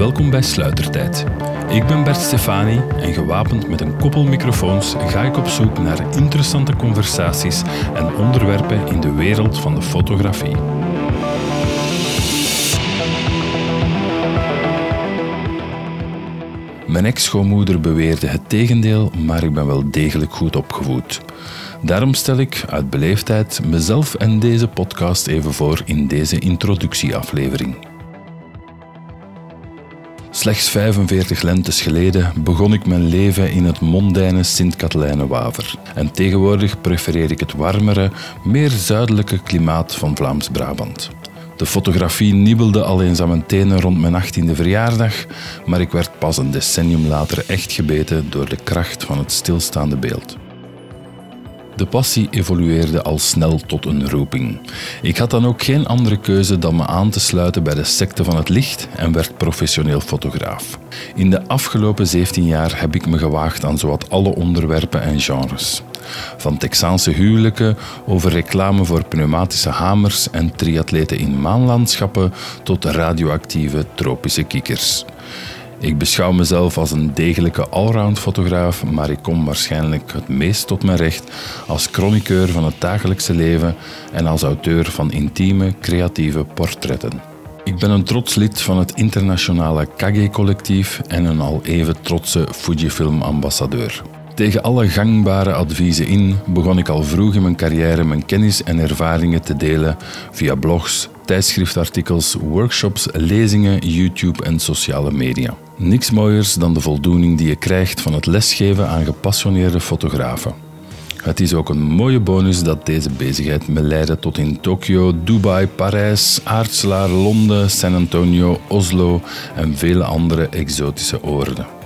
Welkom bij Sluitertijd. Ik ben Bert Stefani en gewapend met een koppel microfoons ga ik op zoek naar interessante conversaties en onderwerpen in de wereld van de fotografie. Mijn ex-schoonmoeder beweerde het tegendeel, maar ik ben wel degelijk goed opgevoed. Daarom stel ik uit beleefdheid mezelf en deze podcast even voor in deze introductieaflevering. Slechts 45 lentes geleden begon ik mijn leven in het mondaine Sint-Katelijne-Waver. En tegenwoordig prefereer ik het warmere, meer zuidelijke klimaat van Vlaams-Brabant. De fotografie niebelde al eens aan mijn tenen rond mijn 18e verjaardag, maar ik werd pas een decennium later echt gebeten door de kracht van het stilstaande beeld. De passie evolueerde al snel tot een roeping. Ik had dan ook geen andere keuze dan me aan te sluiten bij de secte van het licht en werd professioneel fotograaf. In de afgelopen 17 jaar heb ik me gewaagd aan zowat alle onderwerpen en genres. Van Texaanse huwelijken over reclame voor pneumatische hamers en triatleten in maanlandschappen tot radioactieve tropische kikkers. Ik beschouw mezelf als een degelijke allround fotograaf, maar ik kom waarschijnlijk het meest tot mijn recht als chroniqueur van het dagelijkse leven en als auteur van intieme, creatieve portretten. Ik ben een trots lid van het internationale Kage-collectief en een al even trotse Fujifilm-ambassadeur. Tegen alle gangbare adviezen in begon ik al vroeg in mijn carrière mijn kennis en ervaringen te delen via blogs, tijdschriftartikels, workshops, lezingen, YouTube en sociale media. Niks mooiers dan de voldoening die je krijgt van het lesgeven aan gepassioneerde fotografen. Het is ook een mooie bonus dat deze bezigheid me leidde tot in Tokio, Dubai, Parijs, Aartselaar, Londen, San Antonio, Oslo en vele andere exotische oorden.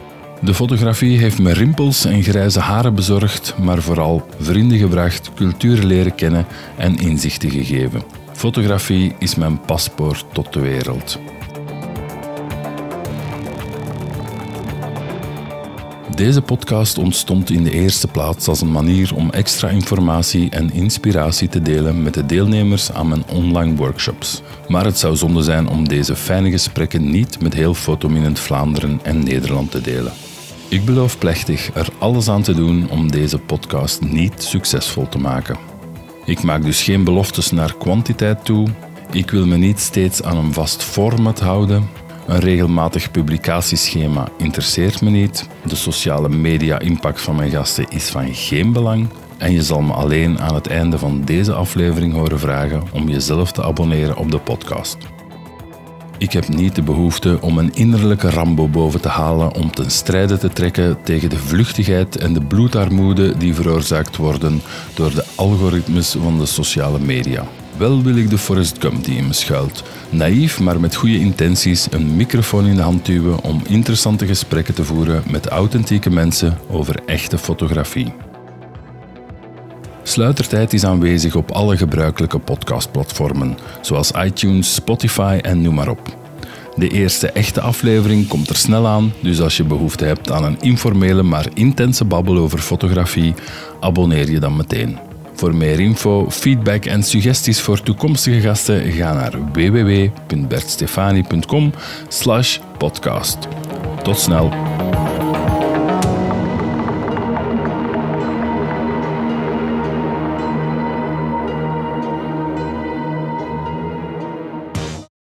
De fotografie heeft me rimpels en grijze haren bezorgd, maar vooral vrienden gebracht, cultuur leren kennen en inzichten gegeven. Fotografie is mijn paspoort tot de wereld. Deze podcast ontstond in de eerste plaats als een manier om extra informatie en inspiratie te delen met de deelnemers aan mijn online workshops. Maar het zou zonde zijn om deze fijne gesprekken niet met heel Fotominent Vlaanderen en Nederland te delen. Ik beloof plechtig er alles aan te doen om deze podcast niet succesvol te maken. Ik maak dus geen beloftes naar kwantiteit toe. Ik wil me niet steeds aan een vast format houden. Een regelmatig publicatieschema interesseert me niet. De sociale media-impact van mijn gasten is van geen belang. En je zal me alleen aan het einde van deze aflevering horen vragen om jezelf te abonneren op de podcast. Ik heb niet de behoefte om een innerlijke Rambo boven te halen om ten strijde te trekken tegen de vluchtigheid en de bloedarmoede die veroorzaakt worden door de algoritmes van de sociale media. Wel wil ik de Forrest Gump die in me schuilt. Naïef, maar met goede intenties, een microfoon in de hand duwen om interessante gesprekken te voeren met authentieke mensen over echte fotografie. Sluitertijd is aanwezig op alle gebruikelijke podcastplatformen, zoals iTunes, Spotify en noem maar op. De eerste echte aflevering komt er snel aan, dus als je behoefte hebt aan een informele maar intense babbel over fotografie, abonneer je dan meteen. Voor meer info, feedback en suggesties voor toekomstige gasten ga naar www.bertstefani.com/podcast. Tot snel.